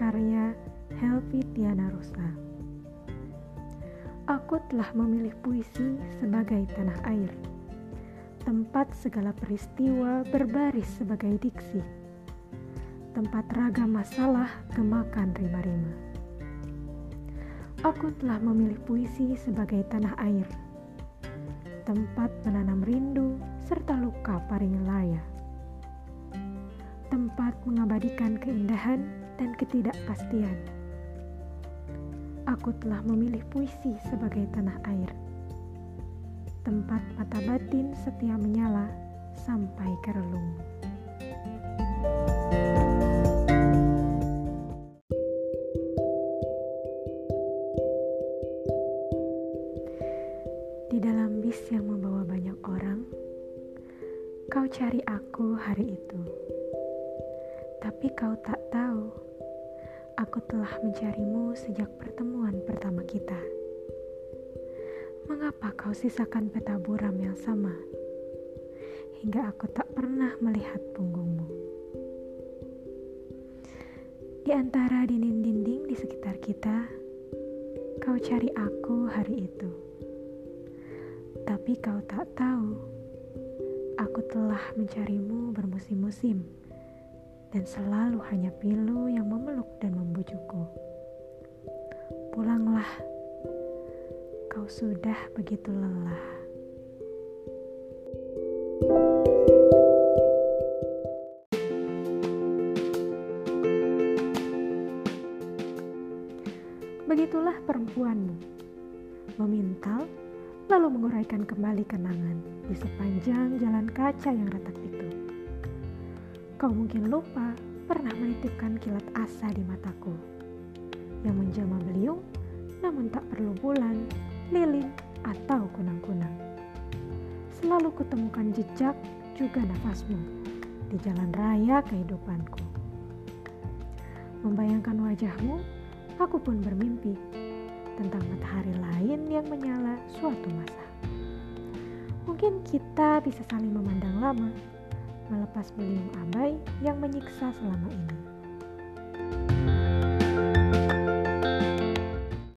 karya Helvi Tiana Rosa. Aku telah memilih puisi sebagai tanah air, tempat segala peristiwa berbaris sebagai diksi, tempat ragam masalah gemakan rima-rima. Aku telah memilih puisi sebagai tanah air, tempat menanam rindu serta luka paring laya tempat mengabadikan keindahan dan ketidakpastian. Aku telah memilih puisi sebagai tanah air, tempat mata batin setia menyala sampai ke relung. Di dalam bis yang membawa banyak orang, kau cari aku hari itu. Tapi kau tak tahu, aku telah mencarimu sejak pertemuan pertama kita. Mengapa kau sisakan peta buram yang sama, hingga aku tak pernah melihat punggungmu? Di antara dinding-dinding di sekitar kita, kau cari aku hari itu. Tapi kau tak tahu, aku telah mencarimu bermusim-musim dan selalu hanya pilu yang memeluk dan membujukku. Pulanglah, kau sudah begitu lelah. Begitulah perempuanmu, memintal lalu menguraikan kembali kenangan di sepanjang jalan kaca yang retak itu. Kau mungkin lupa pernah menitipkan kilat asa di mataku yang menjelma beliung namun tak perlu bulan, lilin, atau kunang-kunang. Selalu kutemukan jejak juga nafasmu di jalan raya kehidupanku. Membayangkan wajahmu, aku pun bermimpi tentang matahari lain yang menyala suatu masa. Mungkin kita bisa saling memandang lama melepas beliung abai yang menyiksa selama ini.